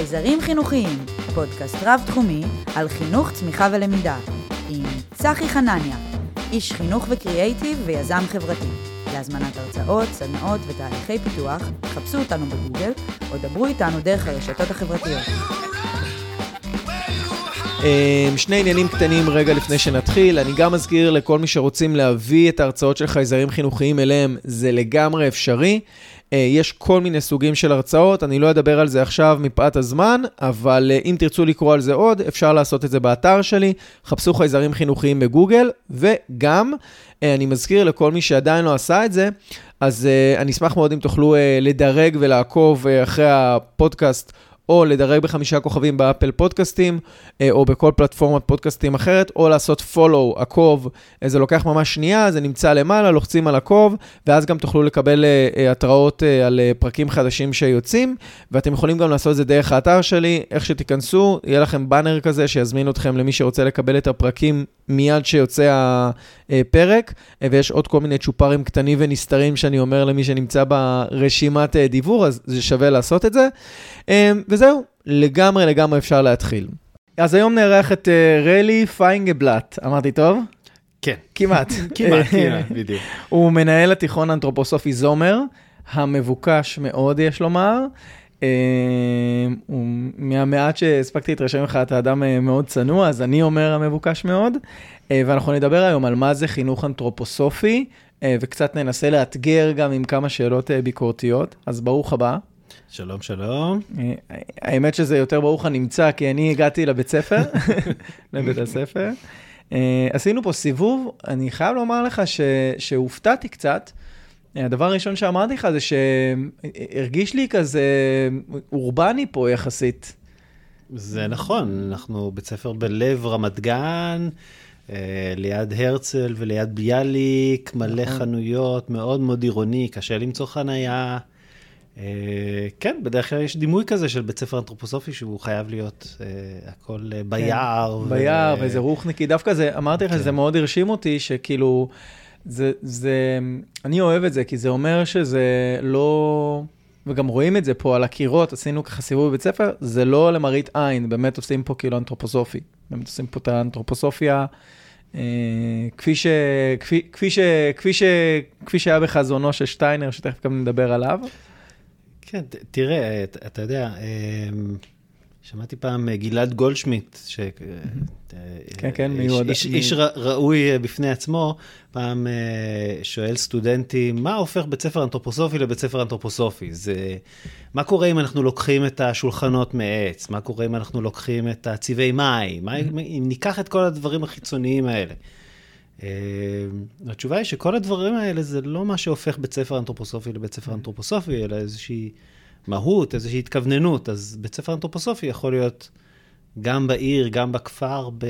חייזרים חינוכיים, פודקאסט רב-תחומי על חינוך, צמיחה ולמידה, עם צחי חנניה, איש חינוך וקריאייטיב ויזם חברתי. להזמנת הרצאות, סדנאות ותהליכי פיתוח, חפשו אותנו בגוגל או דברו איתנו דרך הרשתות החברתיות. אמ, שני עניינים קטנים רגע לפני שנתחיל. אני גם מזכיר לכל מי שרוצים להביא את ההרצאות של חייזרים חינוכיים אליהם, זה לגמרי אפשרי. אה, יש כל מיני סוגים של הרצאות, אני לא אדבר על זה עכשיו מפאת הזמן, אבל אה, אם תרצו לקרוא על זה עוד, אפשר לעשות את זה באתר שלי, חפשו חייזרים חינוכיים בגוגל, וגם, אה, אני מזכיר לכל מי שעדיין לא עשה את זה, אז אני אשמח מאוד אם תוכלו לדרג ולעקוב אחרי הפודקאסט. או לדרג בחמישה כוכבים באפל פודקאסטים, אה, או בכל פלטפורמת פודקאסטים אחרת, או לעשות follow, עקוב, אה, זה לוקח ממש שנייה, זה נמצא למעלה, לוחצים על עקוב, ואז גם תוכלו לקבל אה, התראות על פרקים חדשים שיוצאים, ואתם יכולים גם לעשות את זה דרך האתר שלי, איך שתיכנסו, יהיה לכם באנר כזה שיזמין אתכם למי שרוצה לקבל את הפרקים מיד שיוצא הפרק, ויש עוד כל מיני צ'ופרים קטנים ונסתרים שאני אומר למי שנמצא ברשימת דיבור, אז זה שווה לעשות את זה. וזהו, לגמרי לגמרי אפשר להתחיל. אז היום נארח את רלי פיינגבלט, אמרתי טוב? כן. כמעט. כמעט, כמעט, בדיוק. הוא מנהל התיכון האנתרופוסופי זומר, המבוקש מאוד, יש לומר. הוא מהמעט שהספקתי להתרשם ממך, אתה אדם uh, מאוד צנוע, אז אני אומר המבוקש מאוד. Uh, ואנחנו נדבר היום על מה זה חינוך אנתרופוסופי, uh, וקצת ננסה לאתגר גם עם כמה שאלות ביקורתיות. אז ברוך הבא. שלום, שלום. אה, האמת שזה יותר ברוך הנמצא, כי אני הגעתי לבית ספר, לבית הספר. אה, עשינו פה סיבוב, אני חייב לומר לך. שהופתעתי קצת. הדבר הראשון שאמרתי לך זה שהרגיש לי כזה אורבני פה יחסית. זה נכון, אנחנו בית ספר בלב רמת גן, אה, ליד הרצל וליד ביאליק, מלא נכון. חנויות, מאוד מאוד עירוני, קשה למצוא חנייה. אה, כן, בדרך כלל יש דימוי כזה של בית ספר אנתרופוסופי שהוא חייב להיות אה, הכל אה, ביער. כן, ביער ואיזה רוחניקי. דווקא זה, אמרתי לך כן. מאוד הרשים אותי, שכאילו, זה, זה, אני אוהב את זה, כי זה אומר שזה לא... וגם רואים את זה פה על הקירות, עשינו ככה סיבוב בבית ספר, זה לא למראית עין, באמת עושים פה כאילו אנתרופוסופי. באמת עושים פה את האנתרופוסופיה, אה, כפי, ש, כפי, כפי, ש, כפי, ש, כפי שהיה בחזונו של שטיינר, שתכף גם נדבר עליו. כן, תראה, אתה יודע, אמ, שמעתי פעם אה, גלעד גולדשמיט, ש... אה, כן, כן, מיועד. איש, איש, איש ראוי אה, בפני עצמו, פעם שואל סטודנטים, מה הופך בית ספר אנתרופוסופי לבית ספר אנתרופוסופי? זה, מה קורה אם אנחנו לוקחים את השולחנות מעץ? מה קורה אם אנחנו לוקחים את הצבעי מים? מה, אם ניקח את כל הדברים החיצוניים האלה? אה, התשובה היא שכל הדברים האלה זה לא מה שהופך בית ספר אנתרופוסופי לבית ספר אנתרופוסופי, אלא איזושהי מהות, איזושהי התכווננות. אז בית ספר אנתרופוסופי יכול להיות גם בעיר, גם בכפר, ב...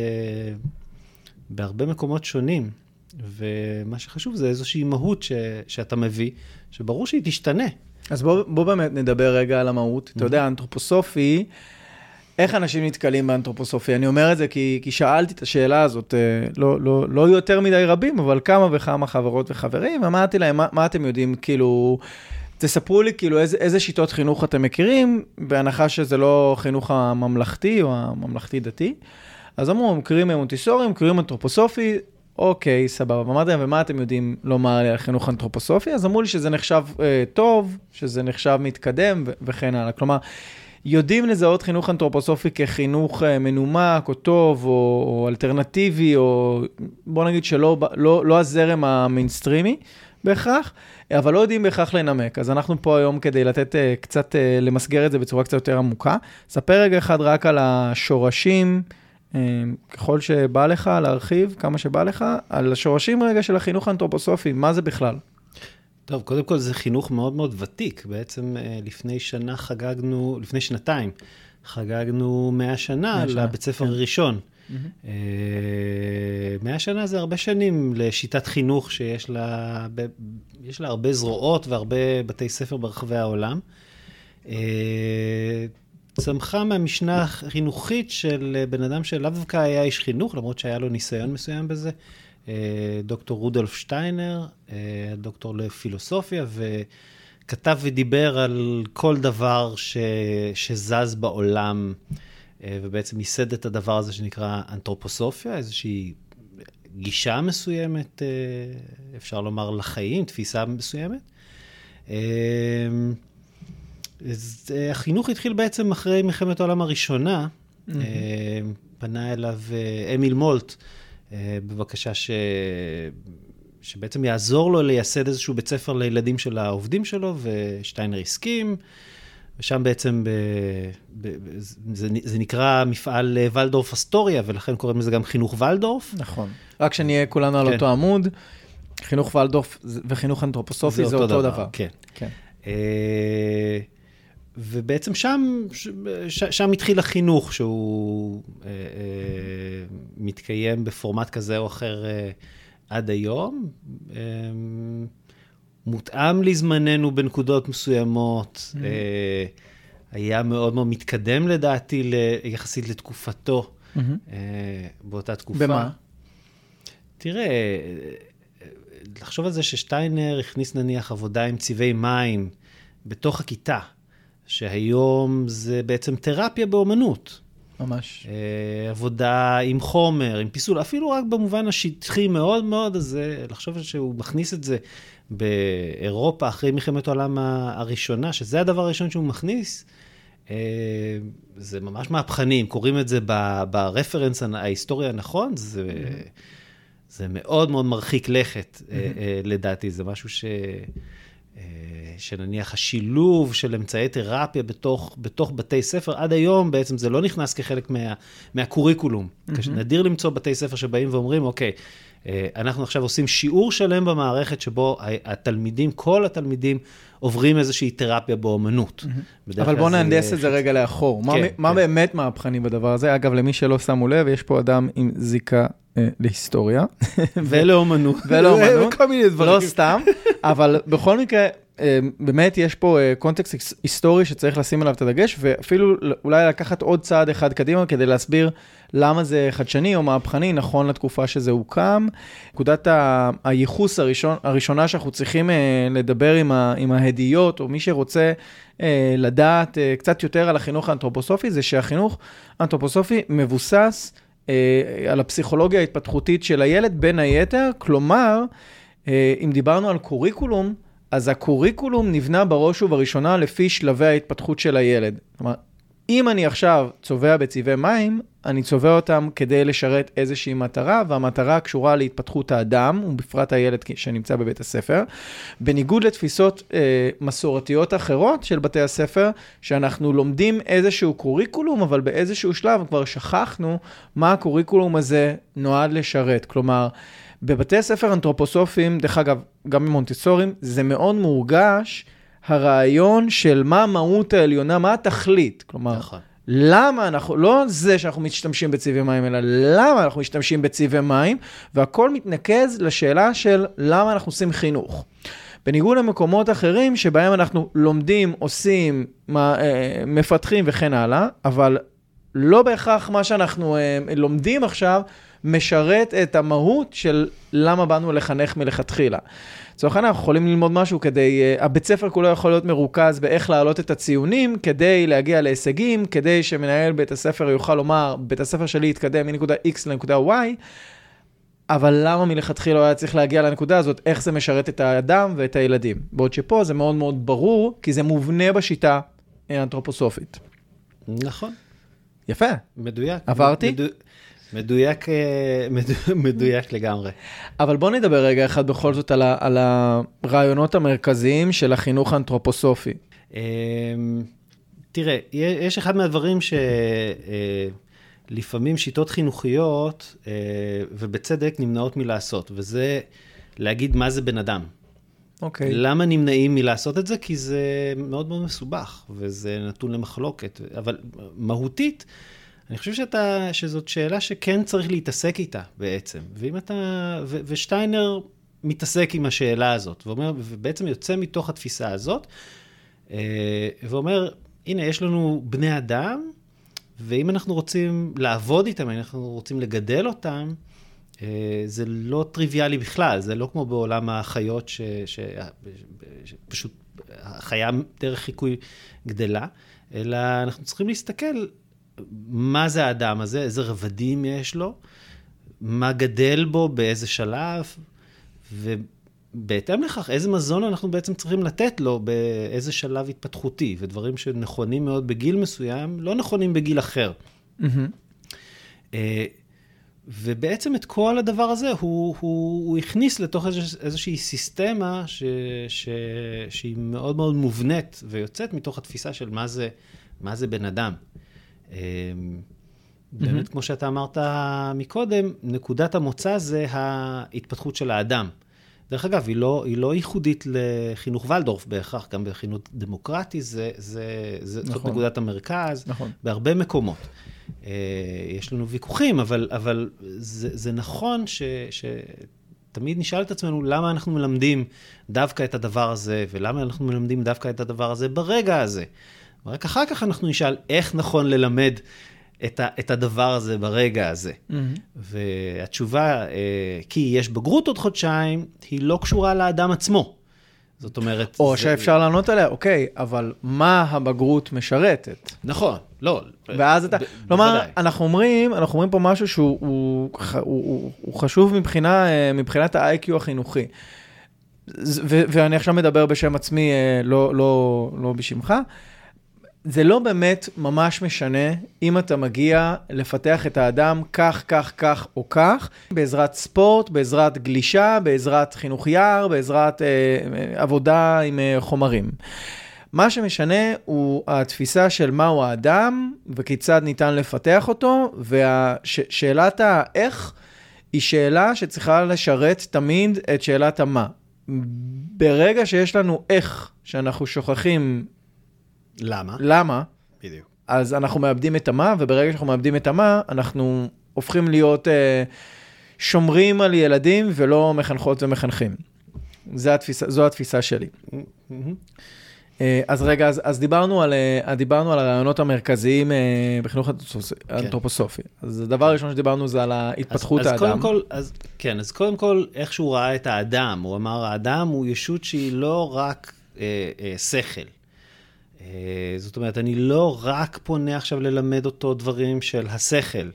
בהרבה מקומות שונים. ומה שחשוב זה איזושהי מהות ש... שאתה מביא, שברור שהיא תשתנה. אז בוא, בוא באמת נדבר רגע על המהות. Mm-hmm. אתה יודע, אנתרופוסופי... איך אנשים נתקלים באנתרופוסופיה? אני אומר את זה כי, כי שאלתי את השאלה הזאת, אה, לא, לא, לא יותר מדי רבים, אבל כמה וכמה חברות וחברים, אמרתי להם, מה, מה אתם יודעים, כאילו, תספרו לי כאילו איזה, איזה שיטות חינוך אתם מכירים, בהנחה שזה לא חינוך הממלכתי או הממלכתי-דתי. אז אמרו, מכירים מונטיסורי, מכירים אנתרופוסופי, אוקיי, סבבה. אמרתי להם, ומה אתם יודעים לומר לי על חינוך אנתרופוסופי? אז אמרו לי שזה נחשב אה, טוב, שזה נחשב מתקדם ו- וכן הלאה. כלומר, יודעים לזהות חינוך אנתרופוסופי כחינוך אה, מנומק או טוב או, או אלטרנטיבי, או בוא נגיד שלא לא, לא הזרם המיינסטרימי בהכרח, אבל לא יודעים בהכרח לנמק. אז אנחנו פה היום כדי לתת אה, קצת, אה, למסגר את זה בצורה קצת יותר עמוקה. ספר רגע אחד רק על השורשים. ככל שבא לך להרחיב, כמה שבא לך, על השורשים רגע של החינוך האנתרופוסופי, מה זה בכלל? טוב, קודם כל זה חינוך מאוד מאוד ותיק. בעצם אה, לפני שנה חגגנו, לפני שנתיים, חגגנו 100 שנה לבית ספר כן. הראשון. Mm-hmm. 100 שנה זה הרבה שנים לשיטת חינוך שיש לה, לה הרבה זרועות והרבה בתי ספר ברחבי העולם. אה, צמחה מהמשנה החינוכית של בן אדם שלאו דווקא היה איש חינוך, למרות שהיה לו ניסיון מסוים בזה. אה, דוקטור רודולף שטיינר, אה, דוקטור לפילוסופיה, כתב ודיבר על כל דבר ש, שזז בעולם, אה, ובעצם ייסד את הדבר הזה שנקרא אנתרופוסופיה, איזושהי גישה מסוימת, אה, אפשר לומר, לחיים, תפיסה מסוימת. אה, אז החינוך התחיל בעצם אחרי מלחמת העולם הראשונה. Mm-hmm. פנה אליו אמיל מולט בבקשה ש... שבעצם יעזור לו לייסד איזשהו בית ספר לילדים של העובדים שלו, ושטיינר הסכים, ושם בעצם, ב, ב, ב, זה, זה נקרא מפעל ולדורף אסטוריה, ולכן קוראים לזה גם חינוך ולדורף. נכון. רק שנהיה כולנו על כן. אותו עמוד, חינוך ולדורף וחינוך אנתרופוסופי זה, זה אותו דבר. דבר. כן. כן. אה, ובעצם שם, ש, שם התחיל החינוך, שהוא אה, אה, מתקיים בפורמט כזה או אחר. אה, עד היום. אמ, מותאם לזמננו בנקודות מסוימות, mm-hmm. אה, היה מאוד מאוד מתקדם לדעתי יחסית לתקופתו mm-hmm. באותה תקופה. במה? תראה, לחשוב על זה ששטיינר הכניס נניח עבודה עם צבעי מים בתוך הכיתה, שהיום זה בעצם תרפיה באומנות. ממש. אה, עבודה עם חומר, עם פיסול, אפילו רק במובן השטחי מאוד מאוד, אז אה, לחשוב שהוא מכניס את זה באירופה אחרי מלחמת העולם הראשונה, שזה הדבר הראשון שהוא מכניס, אה, זה ממש מהפכני, אם קוראים את זה ברפרנס ההיסטורי הנכון, זה, זה מאוד מאוד מרחיק לכת, לדעתי, זה משהו ש... שנניח השילוב של אמצעי תרפיה בתוך, בתוך בתי ספר, עד היום בעצם זה לא נכנס כחלק מה, מהקוריקולום. Mm-hmm. נדיר למצוא בתי ספר שבאים ואומרים, אוקיי, אה, אנחנו עכשיו עושים שיעור שלם במערכת שבו התלמידים, כל התלמידים, עוברים איזושהי תרפיה באומנות. אבל בואו נהנדס את זה רגע לאחור. כן, מה, כן. מה באמת מהפכני בדבר הזה? אגב, למי שלא שמו לב, יש פה אדם עם זיקה אה, להיסטוריה. ולאומנות. ולאומנות. כל מיני דברים. לא סתם, אבל בכל מקרה, אה, באמת יש פה אה, קונטקסט היסטורי שצריך לשים עליו את הדגש, ואפילו אולי לקחת עוד צעד אחד קדימה כדי להסביר למה זה חדשני או מהפכני, נכון לתקופה שזה הוקם. נקודת הייחוס הראשון, הראשונה שאנחנו צריכים לדבר עם, ה, עם ההדיות, או מי שרוצה לדעת קצת יותר על החינוך האנתרופוסופי, זה שהחינוך האנתרופוסופי מבוסס אה, על הפסיכולוגיה ההתפתחותית של הילד, בין היתר. כלומר, אה, אם דיברנו על קוריקולום, אז הקוריקולום נבנה בראש ובראשונה לפי שלבי ההתפתחות של הילד. כלומר, אם אני עכשיו צובע בצבעי מים, אני צובע אותם כדי לשרת איזושהי מטרה, והמטרה קשורה להתפתחות האדם, ובפרט הילד שנמצא בבית הספר. בניגוד לתפיסות אה, מסורתיות אחרות של בתי הספר, שאנחנו לומדים איזשהו קוריקולום, אבל באיזשהו שלב כבר שכחנו מה הקוריקולום הזה נועד לשרת. כלומר, בבתי הספר אנתרופוסופיים, דרך אגב, גם במונטיסורים, זה מאוד מורגש. הרעיון של מה המהות העליונה, מה התכלית. כלומר, נכון. למה אנחנו, לא זה שאנחנו משתמשים בצבעי מים, אלא למה אנחנו משתמשים בצבעי מים, והכל מתנקז לשאלה של למה אנחנו עושים חינוך. בניגוד למקומות אחרים שבהם אנחנו לומדים, עושים, אה, מפתחים וכן הלאה, אבל לא בהכרח מה שאנחנו אה, לומדים עכשיו משרת את המהות של למה באנו לחנך מלכתחילה. לצורך העניין, אנחנו יכולים ללמוד משהו כדי, uh, הבית ספר כולו יכול להיות מרוכז באיך להעלות את הציונים, כדי להגיע להישגים, כדי שמנהל בית הספר יוכל לומר, בית הספר שלי יתקדם מנקודה X לנקודה Y, אבל למה מלכתחילה הוא היה צריך להגיע לנקודה הזאת, איך זה משרת את האדם ואת הילדים. בעוד שפה זה מאוד מאוד ברור, כי זה מובנה בשיטה האנתרופוסופית. נכון. יפה. מדויק. עברתי? מדו... מדויק, אה, מדויק לגמרי. אבל בוא נדבר רגע אחד בכל זאת על, ה, על הרעיונות המרכזיים של החינוך האנתרופוסופי. אמ, תראה, יש אחד מהדברים שלפעמים אה, שיטות חינוכיות, אה, ובצדק, נמנעות מלעשות, וזה להגיד מה זה בן אדם. אוקיי. Okay. למה נמנעים מלעשות את זה? כי זה מאוד מאוד מסובך, וזה נתון למחלוקת. אבל מהותית, אני חושב שאתה, שזאת שאלה שכן צריך להתעסק איתה בעצם. ואם אתה, ו, ושטיינר מתעסק עם השאלה הזאת, ואומר, ובעצם יוצא מתוך התפיסה הזאת, אה, ואומר, הנה, יש לנו בני אדם, ואם אנחנו רוצים לעבוד איתם, אם אנחנו רוצים לגדל אותם, אה, זה לא טריוויאלי בכלל, זה לא כמו בעולם החיות, שפשוט החיה דרך חיקוי גדלה, אלא אנחנו צריכים להסתכל מה זה האדם הזה, איזה רבדים יש לו, מה גדל בו, באיזה שלב, ובהתאם לכך, איזה מזון אנחנו בעצם צריכים לתת לו באיזה שלב התפתחותי, ודברים שנכונים מאוד בגיל מסוים, לא נכונים בגיל אחר. Mm-hmm. ובעצם את כל הדבר הזה הוא, הוא, הוא הכניס לתוך איזוש, איזושהי סיסטמה ש, ש, שהיא מאוד מאוד מובנית ויוצאת מתוך התפיסה של מה זה, מה זה בן אדם. אמ, באמת, כמו שאתה אמרת מקודם, נקודת המוצא זה ההתפתחות של האדם. דרך אגב, היא לא, היא לא ייחודית לחינוך ולדורף בהכרח, גם בחינוך דמוקרטי זה, זה, זה נכון. זאת נקודת המרכז, נכון. בהרבה מקומות. אה, יש לנו ויכוחים, אבל, אבל זה, זה נכון ש, שתמיד נשאל את עצמנו למה אנחנו מלמדים דווקא את הדבר הזה, ולמה אנחנו מלמדים דווקא את הדבר הזה ברגע הזה. ורק אחר כך אנחנו נשאל איך נכון ללמד את, ה, את הדבר הזה ברגע הזה. Mm-hmm. והתשובה, אה, כי יש בגרות עוד חודשיים, היא לא קשורה לאדם עצמו. זאת אומרת... או זה... שאפשר לענות עליה, אוקיי, אבל מה הבגרות משרתת? נכון, לא. ואז אתה, כלומר. אנחנו אומרים, אנחנו אומרים פה משהו שהוא הוא, הוא, הוא, הוא חשוב מבחינה, אה, מבחינת ה-IQ החינוכי. ו- ואני עכשיו מדבר בשם עצמי, אה, לא, לא, לא בשמך. זה לא באמת ממש משנה אם אתה מגיע לפתח את האדם כך, כך, כך או כך, בעזרת ספורט, בעזרת גלישה, בעזרת חינוך יער, בעזרת אה, עבודה עם אה, חומרים. מה שמשנה הוא התפיסה של מהו האדם וכיצד ניתן לפתח אותו, ושאלת האיך היא שאלה שצריכה לשרת תמיד את שאלת המה. ברגע שיש לנו איך שאנחנו שוכחים למה? למה? בדיוק. אז אנחנו מאבדים את המה, וברגע שאנחנו מאבדים את המה, אנחנו הופכים להיות אה, שומרים על ילדים ולא מחנכות ומחנכים. זו התפיסה, זו התפיסה שלי. Mm-hmm. אה, אז רגע, אז, אז דיברנו, על, אה, דיברנו על הרעיונות המרכזיים אה, בחינוך האנתרופוסופי. כן. אז הדבר הראשון שדיברנו זה על ההתפתחות אז, האדם. אז קודם כל, אז, כן, אז קודם כל, איך שהוא ראה את האדם, הוא אמר, האדם הוא ישות שהיא לא רק אה, אה, שכל. אה, זאת אומרת, אני לא רק פונה עכשיו ללמד אותו דברים של השכל,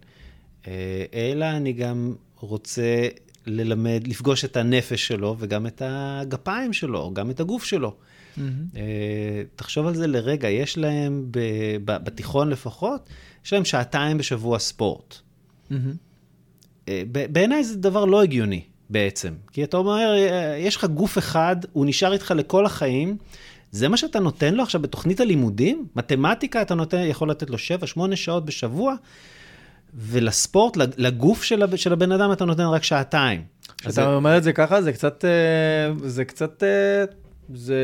אה, אלא אני גם רוצה ללמד, לפגוש את הנפש שלו וגם את הגפיים שלו, גם את הגוף שלו. Mm-hmm. תחשוב על זה לרגע, יש להם, ב, ב, בתיכון לפחות, יש להם שעתיים בשבוע ספורט. Mm-hmm. בעיניי זה דבר לא הגיוני בעצם, כי אתה אומר, יש לך גוף אחד, הוא נשאר איתך לכל החיים, זה מה שאתה נותן לו עכשיו בתוכנית הלימודים? מתמטיקה אתה נותן, יכול לתת לו 7-8 שעות בשבוע, ולספורט, לגוף של, של הבן אדם אתה נותן רק שעתיים. אתה זה... אומר את זה ככה, זה קצת, אה, זה קצת, אה, זה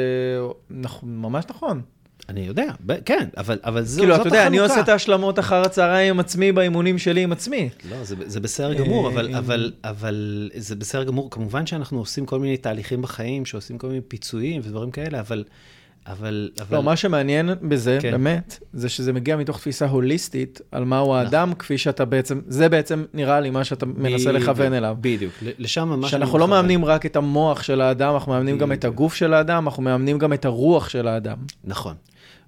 ממש נכון. אני יודע, כן, אבל, אבל זו, כאילו, זאת החלוקה. כאילו, אתה יודע, אני עושה את ההשלמות אחר הצהריים עם עצמי באימונים שלי עם עצמי. לא, זה, זה בסדר גמור, אבל, אבל, אבל זה בסדר גמור. כמובן שאנחנו עושים כל מיני תהליכים בחיים, שעושים כל מיני פיצויים ודברים כאלה, אבל... אבל... אבל... לא, מה שמעניין בזה, כן. באמת, זה שזה מגיע מתוך תפיסה הוליסטית על מהו נכון. האדם, כפי שאתה בעצם, זה בעצם נראה לי מה שאתה מנסה לכוון אליו. בדיוק, לשם ממש... שאנחנו לא מאמנים רק את המוח של האדם, אנחנו מאמנים גם את הגוף של האדם, אנחנו מאמנים גם את הרוח של האדם. נכון.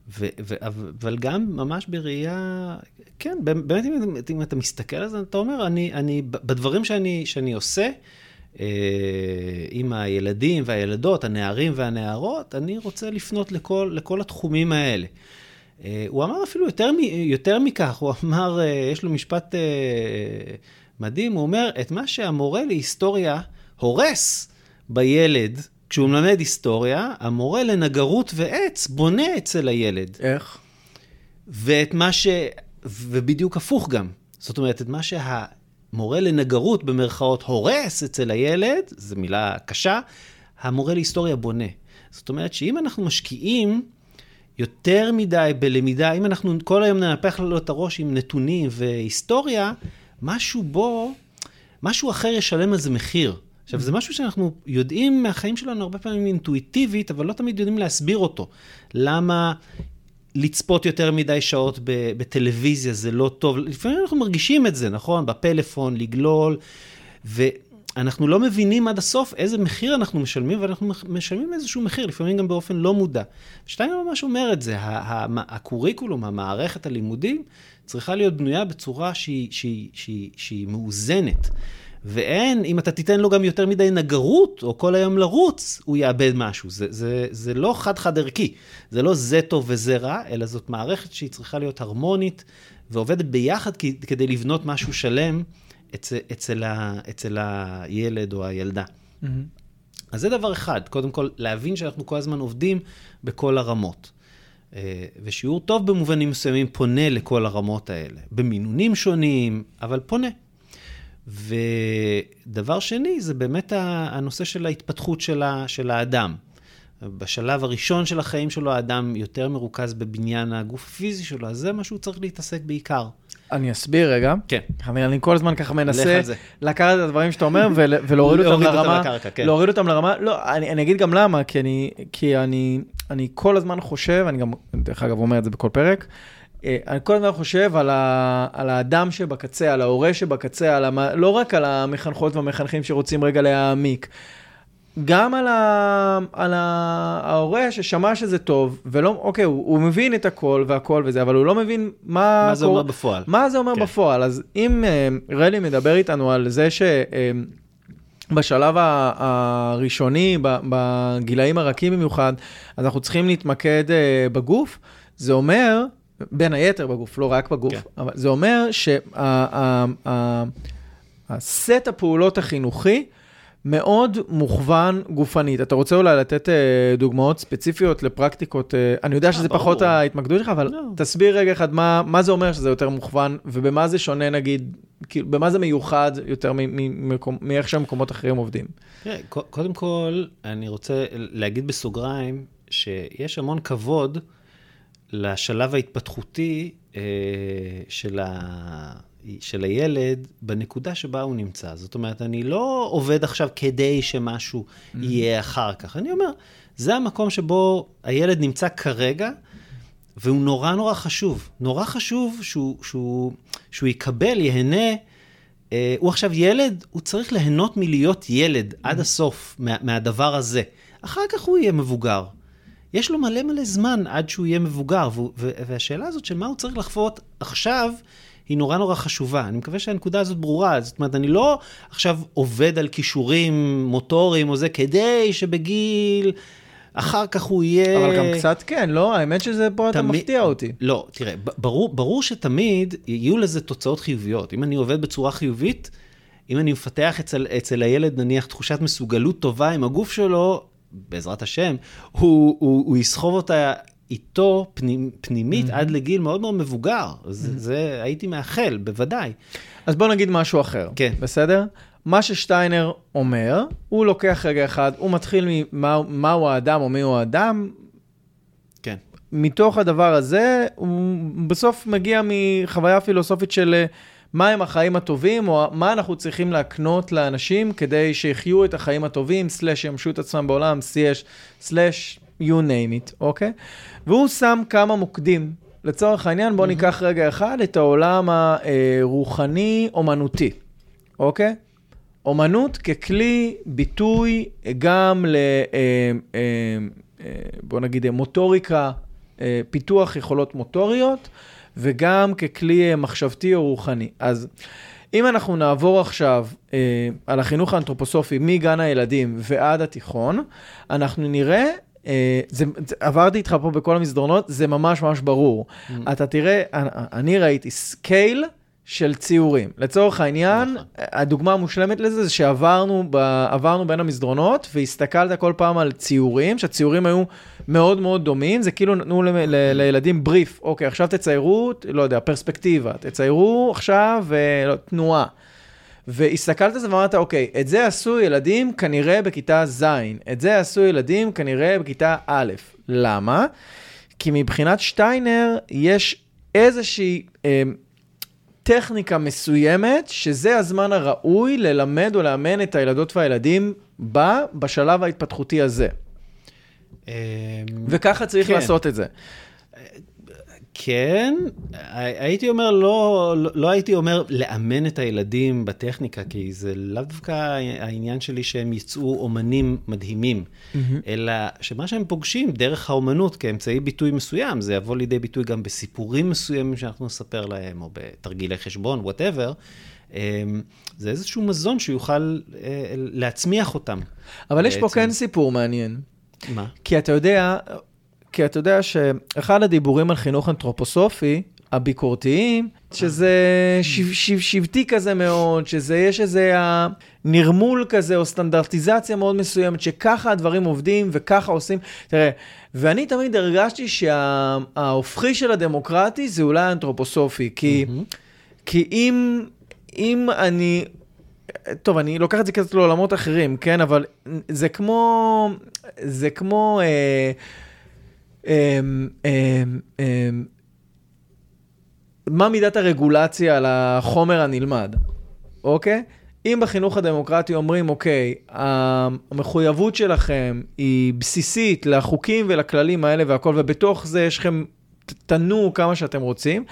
ו- ו- אבל גם ממש בראייה, כן, באמת אם, אם אתה מסתכל על זה, אתה אומר, אני, אני בדברים שאני, שאני עושה, אה, עם הילדים והילדות, הנערים והנערות, אני רוצה לפנות לכל, לכל התחומים האלה. אה, הוא אמר אפילו יותר, יותר מכך, הוא אמר, אה, יש לו משפט מדהים, הוא אומר, את מה שהמורה להיסטוריה הורס בילד, כשהוא מלמד היסטוריה, המורה לנגרות ועץ בונה אצל הילד. איך? ואת מה ש... ובדיוק הפוך גם. זאת אומרת, את מה שה... מורה לנגרות במרכאות הורס אצל הילד, זו מילה קשה, המורה להיסטוריה בונה. זאת אומרת שאם אנחנו משקיעים יותר מדי בלמידה, אם אנחנו כל היום ננפח לו את הראש עם נתונים והיסטוריה, משהו בו, משהו אחר ישלם על זה מחיר. עכשיו, זה משהו שאנחנו יודעים מהחיים שלנו הרבה פעמים אינטואיטיבית, אבל לא תמיד יודעים להסביר אותו. למה לצפות יותר מדי שעות בטלוויזיה זה לא טוב. לפעמים אנחנו מרגישים את זה, נכון? בפלאפון, לגלול, ו, אנחנו לא מבינים עד הסוף איזה מחיר אנחנו משלמים, ואנחנו משלמים איזשהו מחיר, לפעמים גם באופן לא מודע. שטיינר ממש אומר את זה, הקוריקולום, המערכת הלימודים, צריכה להיות בנויה בצורה שהיא, שהיא, שהיא, שהיא מאוזנת. ואין, אם אתה תיתן לו גם יותר מדי נגרות, או כל היום לרוץ, הוא יאבד משהו. זה, זה, זה לא חד-חד ערכי. זה לא זה טוב וזה רע, אלא זאת מערכת שהיא צריכה להיות הרמונית, ועובדת ביחד כדי לבנות משהו שלם אצל, אצל, ה, אצל הילד או הילדה. Mm-hmm. אז זה דבר אחד, קודם כל, להבין שאנחנו כל הזמן עובדים בכל הרמות. אה, ושיעור טוב במובנים מסוימים פונה לכל הרמות האלה, במינונים שונים, אבל פונה. ודבר שני, זה באמת הנושא של ההתפתחות של האדם. בשלב הראשון של החיים שלו, האדם יותר מרוכז בבניין הגוף הפיזי שלו, אז זה מה שהוא צריך להתעסק בעיקר. אני אסביר רגע. כן. אני, אני כל הזמן ככה מנסה לקחת את הדברים שאתה אומר ול, ולהוריד אותם לרמה. לקרקע, כן. להוריד אותם לרמה, לא, אני, אני אגיד גם למה, כי אני, כי אני, אני כל הזמן חושב, אני גם, דרך אגב, אומר את זה בכל פרק, אני כל הזמן חושב על, ה, על האדם שבקצה, על ההורה שבקצה, על המ, לא רק על המחנכות והמחנכים שרוצים רגע להעמיק. גם על, ה, על ה, ההורה ששמע שזה טוב, ולא, אוקיי, הוא, הוא מבין את הכל והכל וזה, אבל הוא לא מבין מה... מה זה קור... אומר בפועל. מה זה אומר כן. בפועל. אז אם uh, רלי מדבר איתנו על זה שבשלב uh, הראשוני, בגילאים הרכים במיוחד, אז אנחנו צריכים להתמקד בגוף, זה אומר, בין היתר בגוף, לא רק בגוף, כן. אבל זה אומר שהסט הפעולות החינוכי, מאוד מוכוון גופנית. אתה רוצה אולי לתת אה, דוגמאות ספציפיות לפרקטיקות? אה, אני יודע שזה פחות ההתמקדות שלך, אבל לא. תסביר רגע אחד מה, מה זה אומר שזה יותר מוכוון, ובמה זה שונה נגיד, כאילו, במה זה מיוחד יותר מאיך שהמקומות אחרים עובדים. תראה, קודם כל, אני רוצה להגיד בסוגריים, שיש המון כבוד לשלב ההתפתחותי אה, של ה... של הילד בנקודה שבה הוא נמצא. זאת אומרת, אני לא עובד עכשיו כדי שמשהו mm-hmm. יהיה אחר כך. אני אומר, זה המקום שבו הילד נמצא כרגע, והוא נורא נורא חשוב. נורא חשוב שהוא, שהוא, שהוא יקבל, ייהנה. אה, הוא עכשיו ילד, הוא צריך ליהנות מלהיות ילד mm-hmm. עד הסוף מה, מהדבר הזה. אחר כך הוא יהיה מבוגר. יש לו מלא מלא זמן עד שהוא יהיה מבוגר, והשאלה הזאת של מה הוא צריך לחוות עכשיו, היא נורא נורא חשובה. אני מקווה שהנקודה הזאת ברורה. זאת אומרת, אני לא עכשיו עובד על כישורים מוטוריים או זה, כדי שבגיל... אחר כך הוא יהיה... אבל גם קצת כן, לא? האמת שזה פה תמיד... אתה מפתיע אותי. לא, תראה, ברור, ברור שתמיד יהיו לזה תוצאות חיוביות. אם אני עובד בצורה חיובית, אם אני מפתח אצל, אצל הילד, נניח, תחושת מסוגלות טובה עם הגוף שלו, בעזרת השם, הוא, הוא, הוא יסחוב אותה איתו פנימ, פנימית mm-hmm. עד לגיל מאוד מאוד מבוגר. Mm-hmm. זה, זה הייתי מאחל, בוודאי. אז בוא נגיד משהו אחר, כן. בסדר? מה ששטיינר אומר, הוא לוקח רגע אחד, הוא מתחיל ממה מהו האדם או מיהו האדם. כן. מתוך הדבר הזה, הוא בסוף מגיע מחוויה פילוסופית של מהם החיים הטובים, או מה אנחנו צריכים להקנות לאנשים כדי שיחיו את החיים הטובים, סלאש ימשו את עצמם בעולם, סלאש you name it, אוקיי? והוא שם כמה מוקדים. לצורך העניין, בואו mm-hmm. ניקח רגע אחד את העולם הרוחני-אומנותי, אוקיי? אומנות ככלי ביטוי גם ל... אה, אה, אה, בואו נגיד מוטוריקה, פיתוח יכולות מוטוריות, וגם ככלי מחשבתי או רוחני. אז אם אנחנו נעבור עכשיו אה, על החינוך האנתרופוסופי מגן הילדים ועד התיכון, אנחנו נראה אה, זה, עברתי איתך פה בכל המסדרונות, זה ממש ממש ברור. ממ. אתה תראה, אני, אני ראיתי scale של ציורים. לצורך העניין, נכון. הדוגמה המושלמת לזה זה שעברנו ב, בין המסדרונות והסתכלת כל פעם על ציורים, שהציורים היו מאוד מאוד דומים, זה כאילו נתנו ל, ל, לילדים בריף, אוקיי, עכשיו תציירו, לא יודע, פרספקטיבה, תציירו עכשיו אה, לא, תנועה. והסתכלת על זה ואמרת, אוקיי, את זה עשו ילדים כנראה בכיתה ז', את זה עשו ילדים כנראה בכיתה א'. למה? כי מבחינת שטיינר יש איזושהי אה, טכניקה מסוימת, שזה הזמן הראוי ללמד או לאמן את הילדות והילדים בה, בשלב ההתפתחותי הזה. אמ, וככה צריך כן. לעשות את זה. כן, הייתי אומר, לא, לא, לא הייתי אומר לאמן את הילדים בטכניקה, כי זה לאו דווקא העניין שלי שהם יצאו אומנים מדהימים, mm-hmm. אלא שמה שהם פוגשים דרך האומנות כאמצעי ביטוי מסוים, זה יבוא לידי ביטוי גם בסיפורים מסוימים שאנחנו נספר להם, או בתרגילי חשבון, וואטאבר. זה איזשהו מזון שיוכל אה, להצמיח אותם. אבל. יש פה כן סיפור מעניין. מה? כי אתה יודע, כי אתה יודע שאחד הדיבורים על חינוך אנתרופוסופי, הביקורתיים, שזה שב, שב, שבטי כזה מאוד, שזה יש איזה נרמול כזה או סטנדרטיזציה מאוד מסוימת, שככה הדברים עובדים וככה עושים. תראה, ואני תמיד הרגשתי שההופכי של הדמוקרטי זה אולי אנתרופוסופי, כי, mm-hmm. כי אם, אם אני טוב, אני לוקח את זה קצת לעולמות אחרים, כן? אבל זה כמו... זה כמו... אה, אה, אה, מה מידת הרגולציה על החומר הנלמד, אוקיי? אם בחינוך הדמוקרטי אומרים, אוקיי, המחויבות שלכם היא בסיסית לחוקים ולכללים האלה והכל, ובתוך זה יש לכם, תנו כמה שאתם רוצים,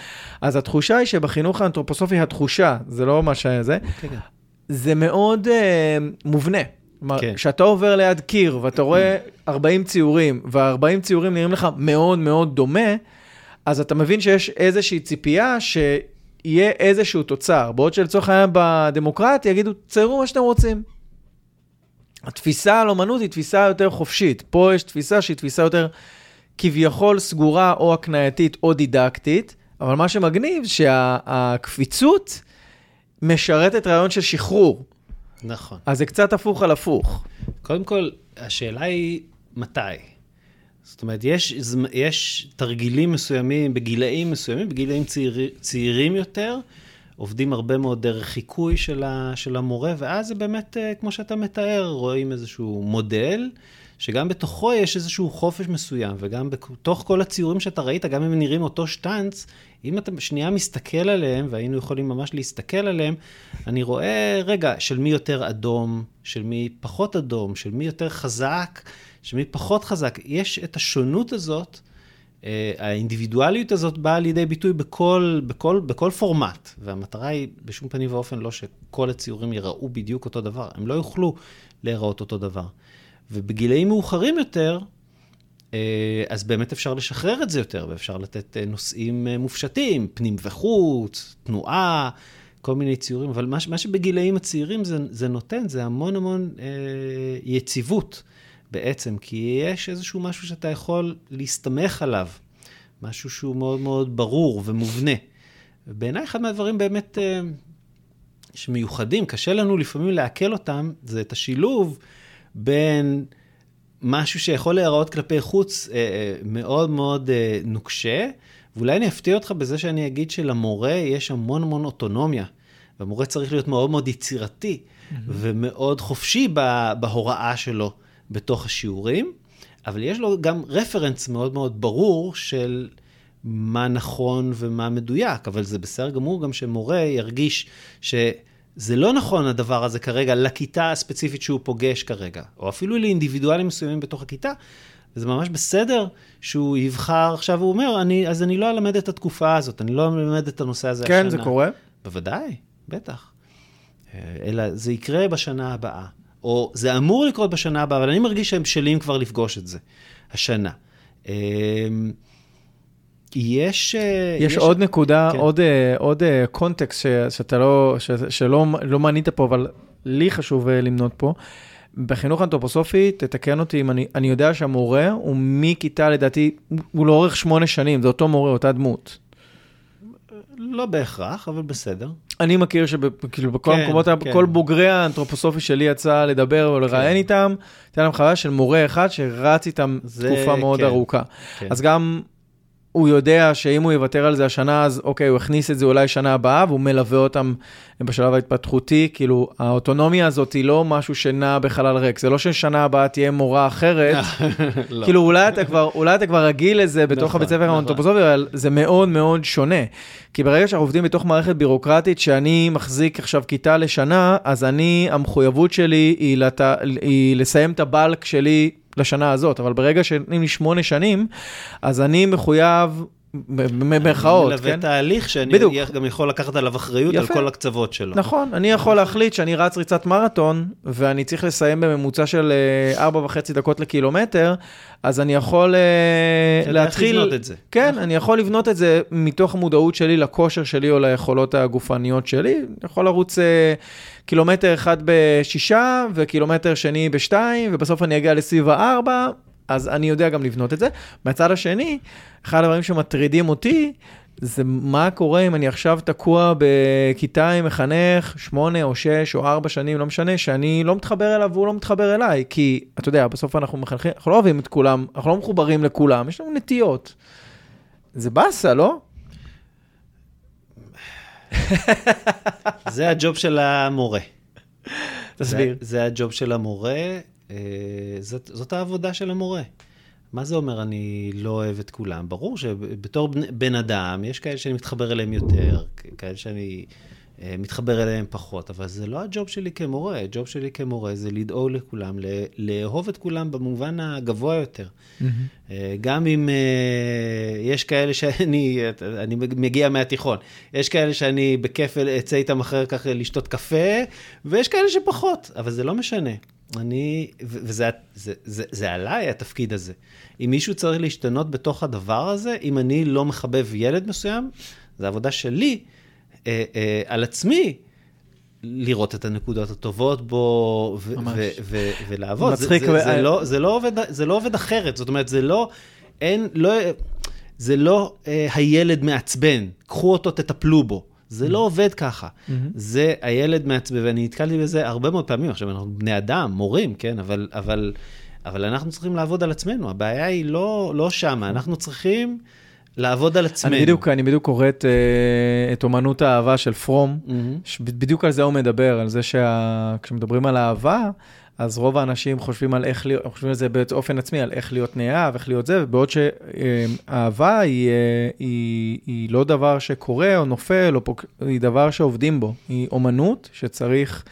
אז התחושה היא שבחינוך האנתרופוסופי, התחושה, זה לא מה שזה, כן, כן. זה מאוד uh, מובנה. כלומר, כן. כשאתה עובר ליד קיר ואתה רואה 40 ציורים, וה-40 ציורים נראים לך מאוד מאוד דומה, אז אתה מבין שיש איזושהי ציפייה שיהיה איזשהו תוצר. בעוד שלצורך העניין בדמוקרטיה יגידו, ציירו מה שאתם רוצים. התפיסה על אומנות היא תפיסה יותר חופשית. פה יש תפיסה שהיא תפיסה יותר כביכול סגורה או הקנייתית או דידקטית, אבל מה שמגניב שהקפיצות שה- משרתת רעיון של שחרור. נכון. אז זה קצת הפוך על הפוך. קודם כל, השאלה היא מתי. זאת אומרת, יש, יש תרגילים מסוימים בגילאים מסוימים, בגילאים צעיר, צעירים יותר, עובדים הרבה מאוד דרך חיקוי של, ה, של המורה, ואז זה באמת, אה, כמו שאתה מתאר, רואים איזשהו מודל, שגם בתוכו יש איזשהו חופש מסוים, וגם בתוך כל הציורים שאתה ראית, גם אם הם נראים אותו שטאנץ, אם אתה שנייה מסתכל עליהם, והיינו יכולים ממש להסתכל עליהם, אני רואה, רגע, של מי יותר אדום, של מי פחות אדום, של מי יותר חזק, של מי פחות חזק. יש את השונות הזאת, אה, האינדיבידואליות הזאת באה לידי ביטוי בכל, בכל, בכל פורמט, והמטרה היא בשום פנים ואופן לא שכל הציורים ייראו בדיוק אותו דבר, הם לא יוכלו להיראות אותו דבר. ובגילאים מאוחרים יותר, אז באמת אפשר לשחרר את זה יותר, ואפשר לתת אה, נושאים אה, מופשטים, פנים וחוץ, תנועה, כל מיני ציורים, אבל מה, שבגילאים הצעירים זה, זה נותן, זה המון המון אה, יציבות בעצם, כי יש איזשהו משהו שאתה יכול להסתמך עליו, משהו שהוא מאוד מאוד ברור ומובנה. ובעיניי אחד מהדברים באמת אה, שמיוחדים, קשה לנו לפעמים לעכל אותם, זה את השילוב בין... משהו שיכול להיראות כלפי חוץ אה, אה, מאוד מאוד אה, נוקשה, ואולי אני אפתיע אותך בזה שאני אגיד שלמורה יש המון המון אוטונומיה, והמורה צריך להיות מאוד מאוד יצירתי mm-hmm. ומאוד חופשי בהוראה שלו בתוך השיעורים, אבל יש לו גם רפרנס מאוד מאוד ברור של מה נכון ומה מדויק, אבל זה בסדר גמור גם שמורה ירגיש ש... זה לא נכון הדבר הזה כרגע לכיתה הספציפית שהוא פוגש כרגע, או אפילו לאינדיבידואלים מסוימים בתוך הכיתה. וזה ממש בסדר שהוא יבחר, עכשיו הוא אומר, אני, אז אני לא אלמד את התקופה הזאת, אני לא אלמד את הנושא הזה כן, השנה. כן, זה קורה? בוודאי, בטח. אה, אלא זה יקרה בשנה הבאה, או זה אמור לקרות בשנה הבאה, אבל אני מרגיש שהם בשלים כבר לפגוש את זה השנה. יש... אה, יש, יש עוד נקודה, כן. עוד, אה, עוד אה, קונטקסט ש, שאתה לא, ש, שלא לא מנית פה, אבל לי חשוב למנות פה. בחינוך אנתרופוסופי, תתקן אותי אם אני, אני יודע שהמורה הוא מכיתה, לדעתי, הוא לאורך שמונה שנים, זה אותו מורה, אותה דמות. לא בהכרח, אבל בסדר. אני מכיר שכאילו בכל כן, המקומות, כן. כל בוגרי האנתרופוסופי שלי יצא לדבר או לראיין כן. איתם, הייתה להם חוויה של מורה אחד שרץ איתם זה, תקופה מאוד כן, ארוכה. כן. אז גם הוא יודע שאם הוא יוותר על זה השנה, אז אוקיי, הוא הכניס את זה אולי שנה הבאה, והוא מלווה אותם בשלב ההתפתחותי. כאילו, האוטונומיה הזאת היא לא משהו שנע בחלל ריק. זה לא ששנה הבאה תהיה מורה אחרת. לא. כאילו, אולי אתה, כבר, אולי אתה כבר רגיל לזה בתוך נכון, הבית ספר נכון. האנתרופוסופי, אבל זה מאוד מאוד שונה. כי ברגע שאנחנו עובדים בתוך מערכת בירוקרטית, שאני מחזיק עכשיו כיתה לשנה, אז אני, המחויבות שלי היא, לת... היא לסיים את הבלק שלי לשנה הזאת, אבל ברגע שנותנים לי שמונה שנים, אז אני מחויב במרכאות, אני מלווה כן? תהליך שאני בדיוק. גם יכול לקחת עליו אחריות על יפה. כל הקצוות שלו. נכון, אני יכול להחליט שאני רץ ריצת מרתון, ואני צריך לסיים בממוצע של אה, ארבע וחצי דקות לקילומטר, אז אני יכול אה, להתחיל... לבנות את זה. כן, אני יכול לבנות את זה מתוך המודעות שלי לכושר שלי או ליכולות הגופניות שלי. אני יכול לרוץ אה, קילומטר אחד בשישה, וקילומטר שני בשתיים, ובסוף אני אגיע לסביב הארבע, אז אני יודע גם לבנות את זה. מהצד השני, אחד הדברים שמטרידים אותי, זה מה קורה אם אני עכשיו תקוע בכיתה עם מחנך שמונה או שש או ארבע שנים, לא משנה, שאני לא מתחבר אליו והוא לא מתחבר אליי. כי, אתה יודע, בסוף אנחנו מחנכים, אנחנו לא אוהבים את כולם, אנחנו לא מחוברים לכולם, יש לנו נטיות. זה באסה, לא? זה הג'וב של המורה. תסביר. זה, זה הג'וב של המורה, זאת, זאת העבודה של המורה. מה זה אומר אני לא אוהב את כולם? ברור שבתור בן, בן אדם, יש כאלה שאני מתחבר אליהם יותר, כאלה שאני אה, מתחבר אליהם פחות, אבל זה לא הג'וב שלי כמורה. הג'וב שלי כמורה זה לדאוג לכולם, ל- לאהוב את כולם במובן הגבוה יותר. אה, גם אם אה, יש כאלה שאני, אני מגיע מהתיכון, יש כאלה שאני בכיף אצא איתם אחר כך לשתות קפה, ויש כאלה שפחות, אבל זה לא משנה. אני, וזה זה, זה, זה עליי התפקיד הזה. אם מישהו צריך להשתנות בתוך הדבר הזה, אם אני לא מחבב ילד מסוים, זו עבודה שלי אה, אה, על עצמי. לראות את הנקודות הטובות בו ו- ממש. ו- ו- ולעבוד. זה, מצחיק, זה, ו- זה, לא, זה, לא עובד, זה לא עובד אחרת, זאת אומרת, זה לא, אין, לא, זה לא אה, הילד מעצבן, קחו אותו, תטפלו בו. זה לא עובד ככה. זה הילד מעצבן, ואני נתקלתי בזה הרבה מאוד פעמים. עכשיו, אנחנו בני אדם, מורים, כן, אבל, אבל, אבל אנחנו צריכים לעבוד על עצמנו. הבעיה היא לא, לא שמה, אנחנו צריכים לעבוד על עצמנו. אני בדיוק, אני בדיוק קורא את, אה, את אומנות האהבה של פרום, מהמם. בדיוק על זה הוא מדבר, על זה שכשמדברים על אהבה, אז רוב האנשים חושבים על איך להיות, חושבים על זה באופן עצמי, על איך להיות נאהב, איך להיות זה, בעוד שאהבה היא, אה, היא, היא לא דבר שקורה או נופל, או פוק... היא דבר שעובדים בו. היא אומנות שצריך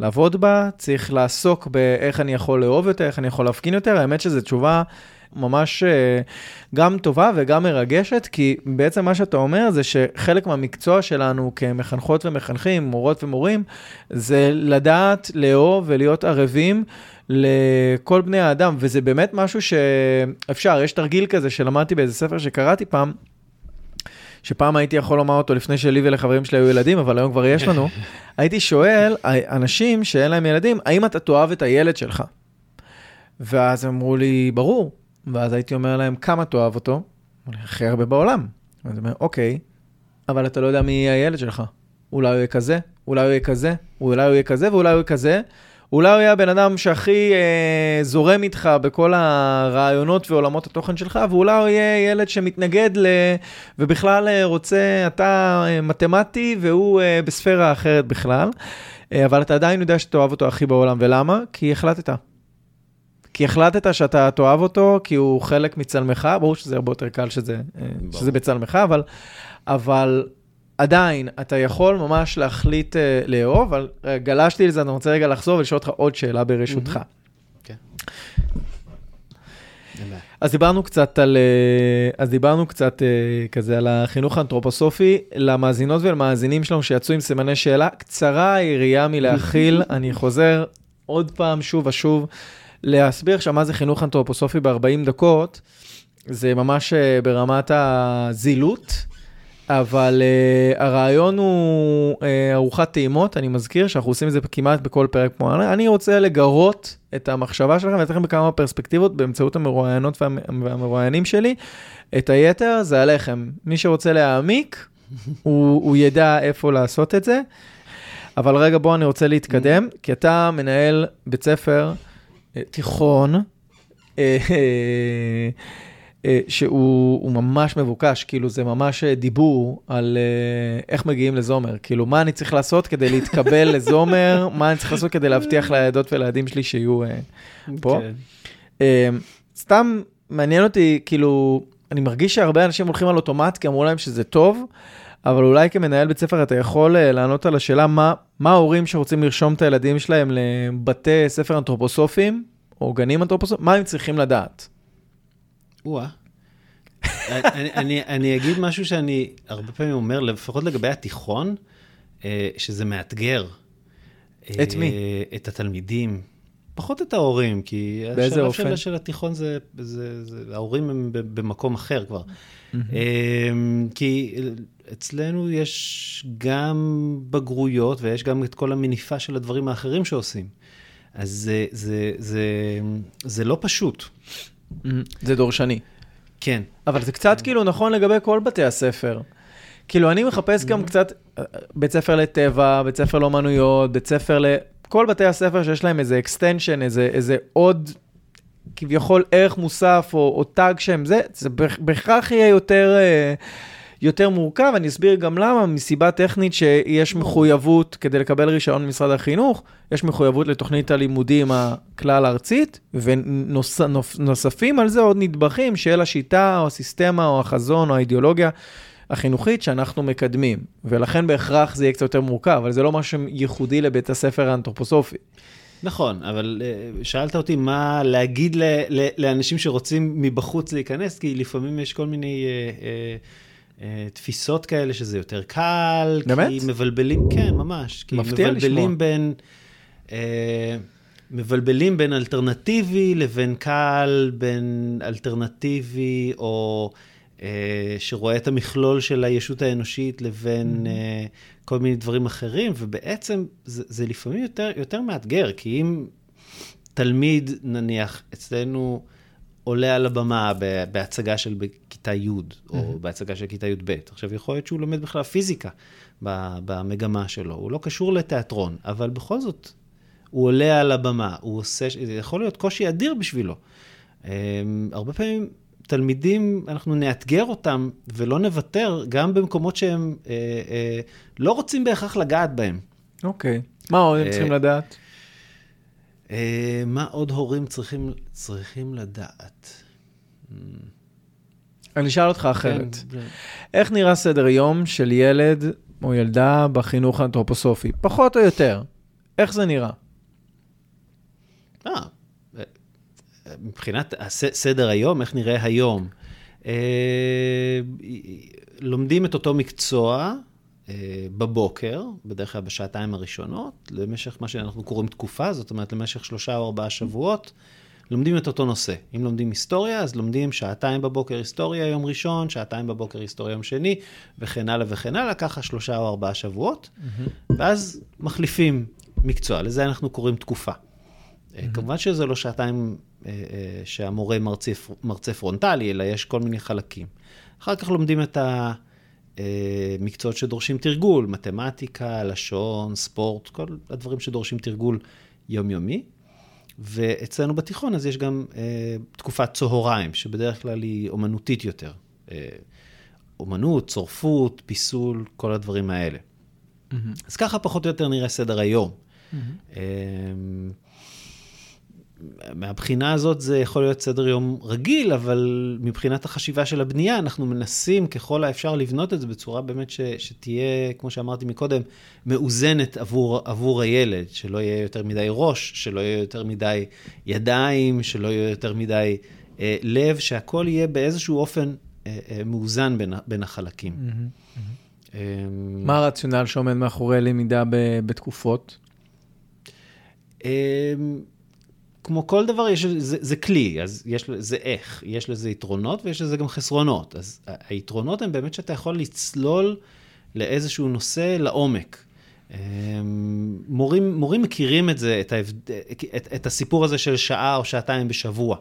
לעבוד בה, צריך לעסוק באיך אני יכול לאהוב יותר, איך אני יכול להפגין יותר. האמת שזו תשובה ממש אה, גם טובה וגם מרגשת, כי בעצם מה שאתה אומר זה שחלק מהמקצוע שלנו כמחנכות ומחנכים, מורות ומורים, זה לדעת לאהוב ולהיות ערבים לכל בני האדם, וזה באמת משהו שאפשר, יש תרגיל כזה שלמדתי באיזה ספר שקראתי פעם, שפעם הייתי יכול לומר אותו לפני שלי ולחברים שלי היו ילדים, אבל היום כבר יש לנו, הייתי שואל אנשים שאין להם ילדים, האם אתה תאהב את הילד שלך? ואז הם אמרו לי, ברור. ואז הייתי אומר להם, כמה תאהב אותו? הכי הרבה בעולם. אז אומר, אוקיי, אבל אתה לא יודע מי יהיה הילד שלך. אולי הוא יהיה כזה, אולי הוא יהיה כזה, אולי הוא יהיה כזה ואולי הוא יהיה כזה. אולי הוא יהיה הבן אדם שהכי אה, זורם איתך בכל הרעיונות ועולמות התוכן שלך, ואולי הוא יהיה ילד שמתנגד ל... ובכלל אה, רוצה, אתה אה, מתמטי והוא אה, בספירה אחרת בכלל. אה, אבל אתה עדיין יודע שאתה אוהב אותו הכי בעולם, ולמה? כי החלטת. כי החלטת שאתה תאהב אותו, כי הוא חלק מצלמך, ברור שזה הרבה יותר קל שזה, אה, שזה בצלמך, אבל, אבל עדיין, אתה יכול ממש להחליט uh, לאהוב, אבל uh, גלשתי לזה, אני רוצה רגע לחזור ולשאול אותך עוד שאלה ברשותך. כן. אז דיברנו קצת על, אז דיברנו קצת כזה על החינוך האנתרופוסופי, למאזינות ולמאזינים שלנו שיצאו עם סימני שאלה, קצרה היריעה מלהכיל, אני חוזר עוד פעם, שוב ושוב, להסביר עכשיו מה זה חינוך אנתרופוסופי ב-40 דקות, זה ממש אה, ברמת הזילות. אבל uh, הרעיון הוא uh, ארוחת טעימות, אני מזכיר שאנחנו עושים את זה כמעט בכל פרק פה. אני רוצה לגרות את המחשבה שלכם ולתת לכם בכמה פרספקטיבות באמצעות המרואיינות והמ... והמרואיינים שלי. את היתר זה עליכם. מי שרוצה להעמיק, הוא, הוא ידע איפה לעשות את זה. אבל רגע, בוא, אני רוצה להתקדם, כי אתה מנהל בית ספר תיכון. Uh, שהוא ממש מבוקש, כאילו זה ממש דיבור על uh, איך מגיעים לזומר, כאילו מה אני צריך לעשות כדי להתקבל לזומר, מה אני צריך לעשות כדי להבטיח לילדות ולילדים שלי שיהיו פה. כן. סתם מעניין אותי, כאילו, אני מרגיש שהרבה אנשים הולכים על אוטומט, כי אמרו להם שזה טוב, אבל אולי כמנהל בית ספר אתה יכול uh, לענות על השאלה מה, מה ההורים שרוצים לרשום את הילדים שלהם לבתי ספר אנתרופוסופיים, או גנים אנתרופוסופיים, מה הם צריכים לדעת? או-אה. אני, אני, אני אגיד משהו שאני הרבה פעמים אומר, לפחות לגבי התיכון, אה, שזה מאתגר. את מי? אה, את התלמידים. פחות את ההורים, כי באיזה אופן? של, של התיכון זה, זה, זה, ההורים הם במקום אחר כבר. אה, כי אצלנו יש גם בגרויות ויש גם את כל המניפה של הדברים האחרים שעושים. אז זה, זה, זה, זה לא פשוט. זה דורשני. כן. אבל זה קצת כאילו נכון לגבי כל בתי הספר. כאילו, אני מחפש Mm-hmm. גם קצת אה, בית ספר לטבע, בית ספר לאומנויות, בית ספר ל... כל בתי הספר שיש להם איזה extension, איזה, איזה עוד כביכול ערך מוסף או, או טאג שהם זה, זה בהכ- בהכרח יהיה יותר, אה, יותר מורכב. אני אסביר גם למה, מסיבה טכנית שיש מחויבות, כדי לקבל רישיון ממשרד החינוך, יש מחויבות לתוכנית הלימודים הכלל ארצית, ונוספים על זה עוד נדבכים של השיטה או הסיסטמה או החזון או האידיאולוגיה החינוכית שאנחנו מקדמים. ולכן בהכרח זה יהיה קצת יותר מורכב, אבל זה לא משהו ייחודי לבית הספר האנתרופוסופי. נכון, אבל אה, שאלת אותי מה להגיד ל, ל, לאנשים שרוצים מבחוץ להיכנס, כי לפעמים יש כל מיני אה, אה, תפיסות כאלה שזה יותר קל. באמת? כי מבלבלים, כן, ממש. כי מפתיע מבלבלים לשמוע. בין... אה, מבלבלים בין אלטרנטיבי לבין קל, בין אלטרנטיבי או אה, שרואה את המכלול של הישות האנושית לבין אה, כל מיני דברים אחרים, ובעצם זה, זה לפעמים יותר, יותר מאתגר, כי אם תלמיד, נניח, אצלנו עולה על הבמה בהצגה של בכיתה י', או בהצגה של כיתה י"ב, עכשיו יכול להיות שהוא לומד בכלל פיזיקה במגמה שלו, הוא לא קשור לתיאטרון, אבל בכל זאת, הוא עולה על הבמה, הוא עושה, זה יכול להיות קושי אדיר בשבילו. Um, הרבה פעמים תלמידים, אנחנו נאתגר אותם ולא נוותר, גם במקומות שהם uh, uh, לא רוצים בהכרח לגעת בהם. אוקיי. מה עוד הם אה, צריכים לדעת? Uh, מה עוד הורים צריכים, צריכים לדעת? אני אשאל אותך אחרת. כן, איך נראה סדר יום של ילד או ילדה בחינוך האנתרופוסופי? פחות או יותר. איך זה נראה? אה, אה, מבחינת סדר היום, איך נראה היום? אה, לומדים את אותו מקצוע אה, בבוקר, בדרך כלל בשעתיים הראשונות, למשך מה שאנחנו קוראים תקופה, זאת אומרת למשך שלושה או ארבעה שבועות, לומדים את אותו נושא. אם לומדים היסטוריה, אז לומדים שעתיים בבוקר היסטוריה יום ראשון, שעתיים בבוקר היסטוריה יום שני, וכן הלאה וכן הלאה, ככה שלושה או ארבעה שבועות, ואז מחליפים מקצוע, לזה אנחנו קוראים תקופה. אה, כמובן שזה לא שעתיים אה, אה, שהמורה מרצה, מרצה פרונטלי, אלא יש כל מיני חלקים. אחר כך לומדים את המקצועות שדורשים תרגול, מתמטיקה, לשון, ספורט, כל הדברים שדורשים תרגול יומיומי. ואצלנו בתיכון אז יש גם אה, תקופת צהריים, שבדרך כלל היא אומנותית יותר. אה, אומנות, צורפות, פיסול, כל הדברים האלה. אז ככה פחות או יותר נראה סדר היום. אה, מהבחינה הזאת זה יכול להיות סדר יום רגיל, אבל מבחינת החשיבה של הבנייה, אנחנו מנסים ככל האפשר לבנות את זה בצורה באמת ש, שתהיה, כמו שאמרתי מקודם, מאוזנת עבור, עבור הילד, שלא יהיה יותר מדי ראש, שלא יהיה יותר מדי ידיים, שלא יהיה יותר מדי אה, לב, שהכל יהיה באיזשהו אופן אה, אה, מאוזן בין, בין החלקים. אה, מה הרציונל שעומד מאחורי למידה בתקופות? אמ, כמו כל דבר, יש, זה, זה כלי, אז יש, זה איך. יש לזה יתרונות ויש לזה גם חסרונות. אז היתרונות הם באמת שאתה יכול לצלול לאיזשהו נושא לעומק. אמ, מורים, מורים מכירים את זה, את, ההבד... את, את הסיפור הזה של שעה או שעתיים בשבוע.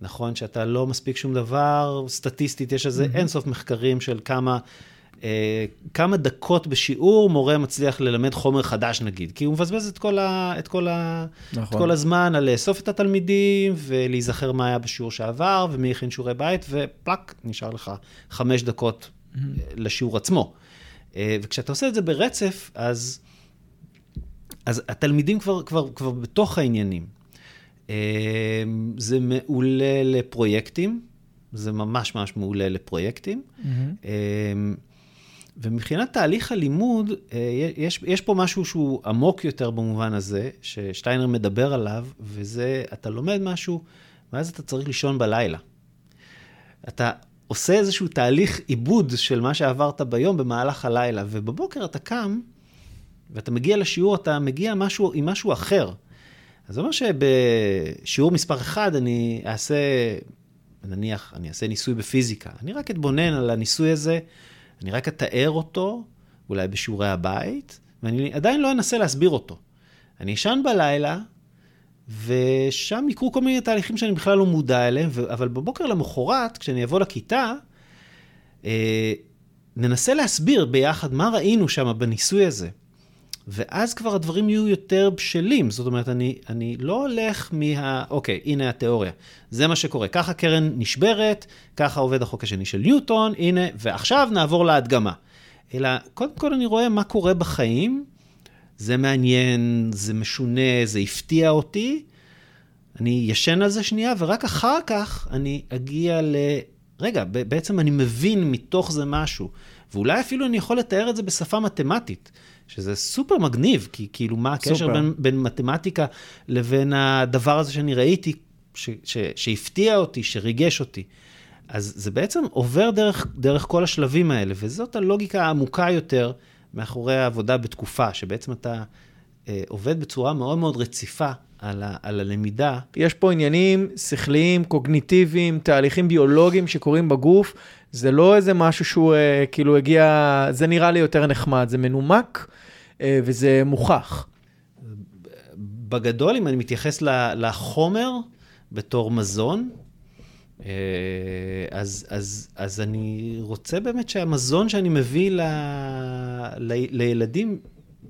נכון? שאתה לא מספיק שום דבר, סטטיסטית, יש על זה אינסוף מחקרים של כמה, כמה דקות בשיעור מורה מצליח ללמד חומר חדש נגיד, כי הוא מבזבז את כל, ה, את כל, ה, נכון. את כל הזמן על לאסוף את התלמידים ולהיזכר מה היה בשיעור שעבר ומי הכין שיעורי בית, ופלאק, נשאר לך חמש דקות אה, לשיעור עצמו. אה, וכשאתה עושה את זה ברצף, אז, אז התלמידים כבר, כבר, כבר בתוך העניינים. אה, זה מעולה לפרויקטים, זה ממש ממש מעולה לפרויקטים. אה, ומבחינת תהליך הלימוד, אה, יש, יש פה משהו שהוא עמוק יותר במובן הזה, ששטיינר מדבר עליו, וזה, אתה לומד משהו, ואז אתה צריך לישון בלילה. אתה עושה איזשהו תהליך עיבוד של מה שעברת ביום במהלך הלילה, ובבוקר אתה קם, ואתה מגיע לשיעור, אתה מגיע משהו, עם משהו אחר. אז זה אומר שבשיעור מספר 1 אני אעשה, נניח, אני אעשה ניסוי בפיזיקה. אני רק אתבונן על הניסוי הזה, אני רק אתאר אותו, אולי בשיעורי הבית, ואני עדיין לא אנסה להסביר אותו. אני אשן בלילה, ושם יקרו כל מיני תהליכים שאני בכלל לא מודע אליהם, אבל בבוקר למחרת, כשאני אבוא לכיתה, אה, ננסה להסביר ביחד מה ראינו שם בניסוי הזה. ואז כבר הדברים יהיו יותר בשלים. זאת אומרת, אני, אני לא הולך מה... אוקיי, הנה התיאוריה. זה מה שקורה. ככה קרן נשברת, ככה עובד החוק השני של ניוטון, הנה, ועכשיו נעבור להדגמה. אלא, קודם כל אני רואה מה קורה בחיים, זה מעניין, זה משונה, זה הפתיע אותי. אני ישן על זה שנייה, ורק אחר כך אני אגיע ל... רגע, בעצם אני מבין מתוך זה משהו. ואולי אפילו אני יכול לתאר את זה בשפה מתמטית, שזה סופר מגניב, כי כאילו מה הקשר בין, בין מתמטיקה לבין הדבר הזה שאני ראיתי, ש, ש, שהפתיע אותי, שריגש אותי. אז זה בעצם עובר דרך, דרך כל השלבים האלה, וזאת הלוגיקה העמוקה יותר מאחורי העבודה בתקופה, שבעצם אתה אה, עובד בצורה מאוד מאוד רציפה על, ה, על הלמידה. יש פה עניינים שכליים, קוגניטיביים, תהליכים ביולוגיים שקורים בגוף. זה לא איזה משהו שהוא אה, כאילו הגיע, זה נראה לי יותר נחמד, זה מנומק אה, וזה מוכח. בגדול, אם אני מתייחס לחומר בתור מזון, אה, אז, אז, אז אני רוצה באמת שהמזון שאני מביא ל, ל, לילדים,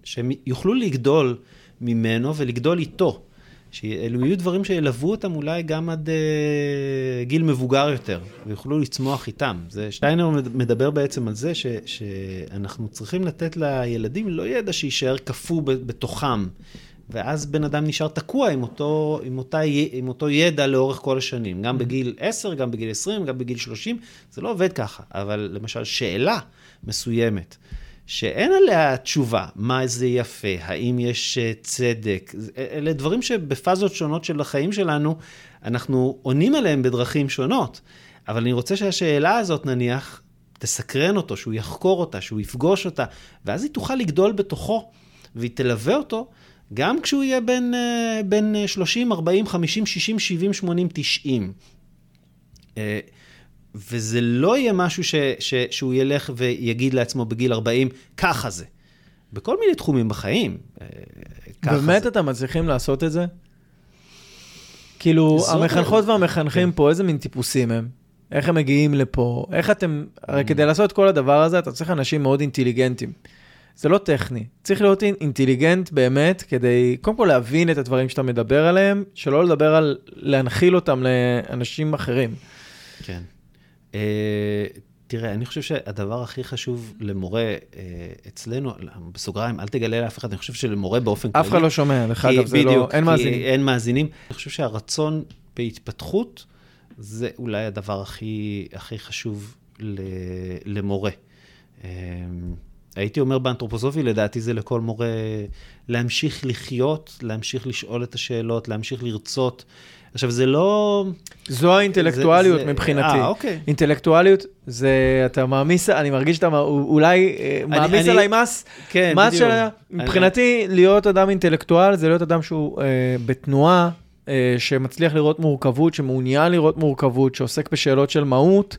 שהם יוכלו לגדול ממנו ולגדול איתו. שאלו יהיו דברים שילוו אותם אולי גם עד uh, גיל מבוגר יותר, ויוכלו לצמוח איתם. זה, שטיינר מדבר בעצם על זה ש, שאנחנו צריכים לתת לילדים לא ידע שיישאר קפוא בתוכם, ואז בן אדם נשאר תקוע עם אותו, עם, אותה, עם אותו ידע לאורך כל השנים, גם mm-hmm. בגיל 10, גם בגיל 20, גם בגיל 30, זה לא עובד ככה, אבל למשל שאלה מסוימת. שאין עליה תשובה, מה זה יפה, האם יש אה, צדק, אלה דברים שבפאזות שונות של החיים שלנו, אנחנו עונים עליהם בדרכים שונות. אבל אני רוצה שהשאלה הזאת, נניח, תסקרן אותו, שהוא יחקור אותה, שהוא יפגוש אותה, ואז היא תוכל לגדול בתוכו, והיא תלווה אותו, גם כשהוא יהיה בין, אה, בין 30, 40, 50, 60, 70, 80, 90. וזה לא יהיה משהו ש, ש, שהוא ילך ויגיד לעצמו בגיל 40, ככה זה. בכל מיני תחומים בחיים. אה, באמת אתם מצליחים לעשות את זה? כאילו, המחנכות והמחנכים כן. פה, איזה מין טיפוסים הם? איך הם מגיעים לפה? איך אתם... הרי כדי לעשות את כל הדבר הזה, אתה צריך אנשים מאוד אינטליגנטים. זה לא טכני. צריך להיות אינטליגנט באמת, כדי קודם כל להבין את הדברים שאתה מדבר עליהם, שלא לדבר על להנחיל אותם לאנשים אחרים. כן. אה, תראה, אני חושב שהדבר הכי חשוב למורה אה, אצלנו, בסוגריים, אל תגלה לאף אחד, אני חושב שלמורה באופן כללי... אף אחד לא שומע, דרך אגב, זה לא, אין מאזינים. אין מאזינים. אני חושב שהרצון בהתפתחות, זה אולי הדבר הכי, הכי חשוב למורה. אה, הייתי אומר באנתרופוסופי, לדעתי זה לכל מורה להמשיך לחיות, להמשיך לשאול את השאלות, להמשיך לרצות. עכשיו, זה לא... זו האינטלקטואליות זה, זה... מבחינתי. אה, אוקיי. אינטלקטואליות זה, אתה מעמיס, אני מרגיש שאתה אולי אה, אני, מעמיס אני, עליי מס. כן, מס בדיוק. של... מבחינתי, אני... להיות אדם אינטלקטואל זה להיות אדם שהוא אה, בתנועה, אה, שמצליח לראות מורכבות, שמעוניין לראות מורכבות, שעוסק בשאלות של מהות.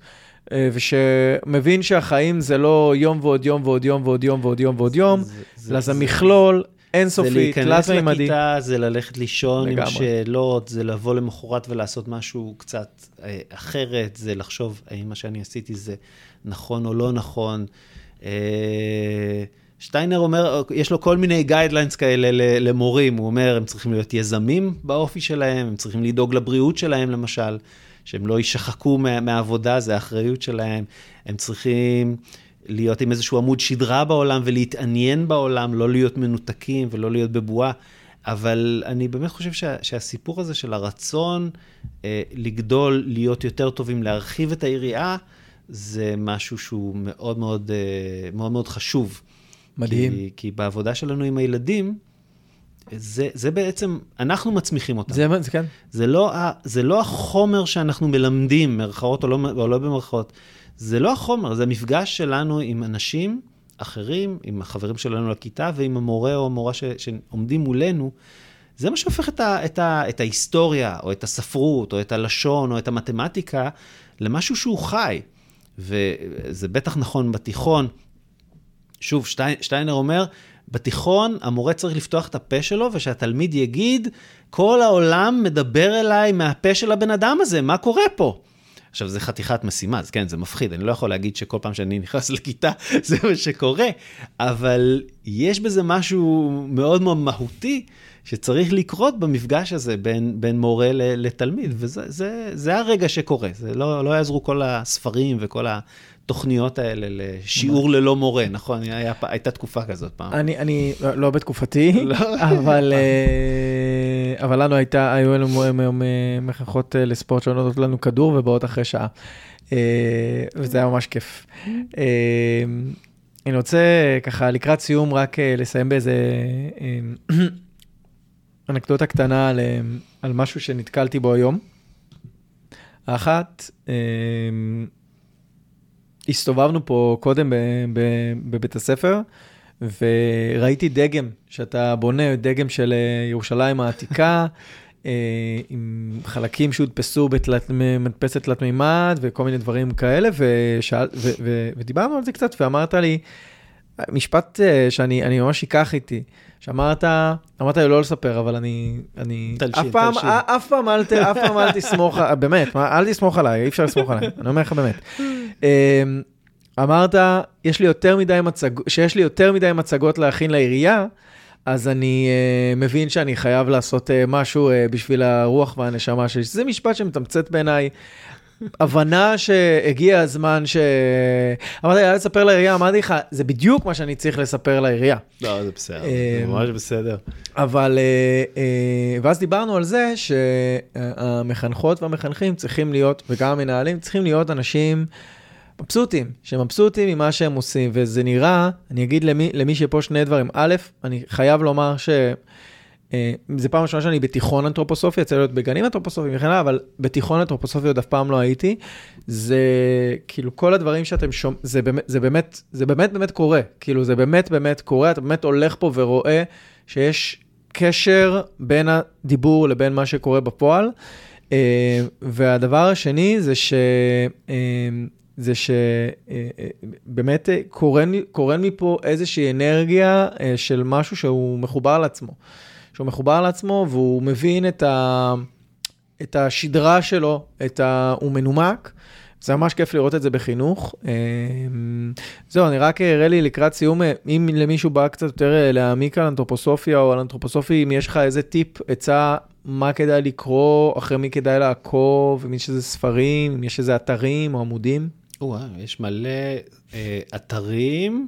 אה, ושמבין שהחיים זה לא יום ועוד יום ועוד יום ועוד יום ועוד יום ועוד יום, אלא זה מכלול אינסופי, תלת מימדי. זה להיכנס לכיתה, זה ללכת לישון לגמרי. עם שאלות, זה לבוא למחרת ולעשות משהו קצת אה, אחרת, זה לחשוב האם מה שאני עשיתי זה נכון או לא נכון. אה, שטיינר אומר, יש לו כל מיני guidelines כאלה למורים, הוא אומר, הם צריכים להיות יזמים באופי שלהם, הם צריכים לדאוג לבריאות שלהם למשל, שהם לא יישחקו מה, מהעבודה, זה האחריות שלהם, הם צריכים להיות עם איזשהו עמוד שדרה בעולם ולהתעניין בעולם, לא להיות מנותקים ולא להיות בבועה. אבל אני באמת חושב שה, שהסיפור הזה של הרצון אה, לגדול, להיות יותר טובים, להרחיב את היריעה, זה משהו שהוא מאוד מאוד, אה, מאוד, מאוד חשוב. מדהים. כי, כי בעבודה שלנו עם הילדים, זה, זה בעצם, אנחנו מצמיחים אותם. זה, זה כן. זה לא, זה לא החומר שאנחנו מלמדים, מירכאות או לא, או לא במרכאות. זה לא החומר, זה המפגש שלנו עם אנשים אחרים, עם החברים שלנו לכיתה ועם המורה או המורה ש, שעומדים מולנו. זה מה שהופך את, ה, את, ה, את ההיסטוריה, או את הספרות, או את הלשון, או את המתמטיקה, למשהו שהוא חי. וזה בטח נכון בתיכון. שוב, שטיינר אומר, בתיכון המורה צריך לפתוח את הפה שלו ושהתלמיד יגיד, כל העולם מדבר אליי מהפה של הבן אדם הזה, מה קורה פה? עכשיו, זה חתיכת משימה, אז כן, זה מפחיד, אני לא יכול להגיד שכל פעם שאני נכנס לכיתה זה מה שקורה, אבל יש בזה משהו מאוד מאוד מהותי שצריך לקרות במפגש הזה בין, בין מורה לתלמיד, וזה זה, זה הרגע שקורה, זה לא, לא יעזרו כל הספרים וכל התוכניות האלה לשיעור ללא מורה, נכון? היה, הייתה תקופה כזאת פעם. אני, אני, לא בתקופתי, אבל, אה, אבל לנו הייתה, היו לנו מחנכות אה, לספורט שנותנות לנו כדור ובאות אחרי שעה. אה, וזה היה ממש כיף. אני רוצה ככה לקראת סיום רק לסיים באיזה אנקדוטה קטנה על, על משהו שנתקלתי בו היום. האחת, הסתובבנו פה קודם בבית הספר, וראיתי דגם שאתה בונה, דגם של אה, ירושלים העתיקה, אה, עם חלקים שהודפסו במדפסת תלת מימד וכל מיני דברים כאלה, ושאל, ו, ו, ודיברנו על זה קצת, ואמרת לי, משפט אה, שאני ממש אקח איתי, שאמרת, אמרת לי לא לספר, אבל אני, אני, תלשין, אף פעם, תלשין. אף פעם אל, אף פעם אל תסמוך, באמת, אל תסמוך עליי, אי אפשר לסמוך עליי, אני אומר לך באמת. אמ, אמרת, יש לי יותר מדי מצג... שיש לי יותר מדי מצגות להכין לעירייה, אז אני uh, מבין שאני חייב לעשות uh, משהו uh, בשביל הרוח והנשמה שלי. זה משפט שמתמצת בעיניי. הבנה שהגיע הזמן ש... אמרתי אל תספר לעירייה, אמרתי לך, זה בדיוק מה שאני צריך לספר לעירייה. לא, זה בסדר, אה, זה ממש בסדר. אבל, ואז דיברנו על זה שהמחנכות והמחנכים צריכים להיות, וגם המנהלים צריכים להיות אנשים מבסוטים, שמבסוטים ממה שהם עושים, וזה נראה, אני אגיד למי, למי שפה שני דברים. א', אני חייב לומר ש... אה, זה פעם ראשונה שאני בתיכון אנתרופוסופי, יצא להיות בגנים אנתרופוסופיים וכן הלאה, אבל בתיכון אנתרופוסופי עוד אף פעם לא הייתי. זה כאילו כל הדברים שאתם שומעים, זה זה באמת, זה באמת באמת קורה. כאילו זה באמת באמת קורה, אתה באמת הולך פה ורואה שיש קשר בין הדיבור לבין מה שקורה בפועל. אה, והדבר השני זה ש... אה, זה שבאמת קורן, קורן מפה איזושהי אנרגיה של משהו שהוא מחובר לעצמו. שהוא מחובר לעצמו והוא מבין את, ה, את השדרה שלו, את ה, הוא מנומק. זה ממש כיף לראות את זה בחינוך. זהו, אני רק אראה לי לקראת סיום, אם למישהו בא קצת יותר להעמיק על אנתרופוסופיה או על אנתרופוסופי, אם יש לך איזה טיפ, עצה, מה כדאי לקרוא, אחרי מי כדאי לעקוב, אם יש איזה ספרים, אם יש איזה אתרים או עמודים. וואו, יש מלא אה, אתרים.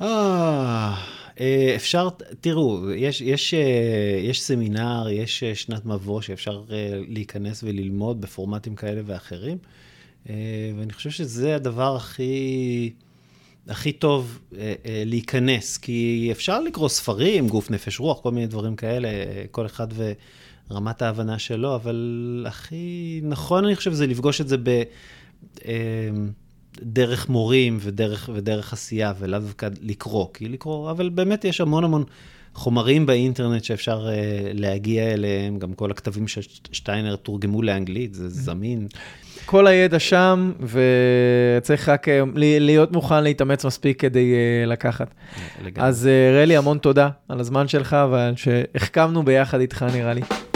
אה... אה, אפשר, תראו, יש, יש, אה, יש סמינר, יש אה, שנת מבוא שאפשר להיכנס וללמוד בפורמטים כאלה ואחרים, ואני חושב שזה הדבר הכי, הכי טוב להיכנס, כי אפשר לקרוא ספרים, גוף, נפש, רוח, כל מיני דברים כאלה, כל אחד ורמת ההבנה שלו, אבל הכי נכון, אני חושב, זה לפגוש את זה ב... דרך מורים ודרך, ודרך עשייה, ולאו דווקא לקרוא, כי לקרוא, אבל באמת יש המון המון חומרים באינטרנט שאפשר uh, להגיע אליהם, גם כל הכתבים של שטיינר תורגמו לאנגלית, זה זמין. כל הידע שם, וצריך רק uh, להיות מוכן להתאמץ מספיק כדי לקחת. לגמרי. אז רלי, המון תודה על הזמן שלך ועל שהחכמנו ביחד איתך, נראה לי.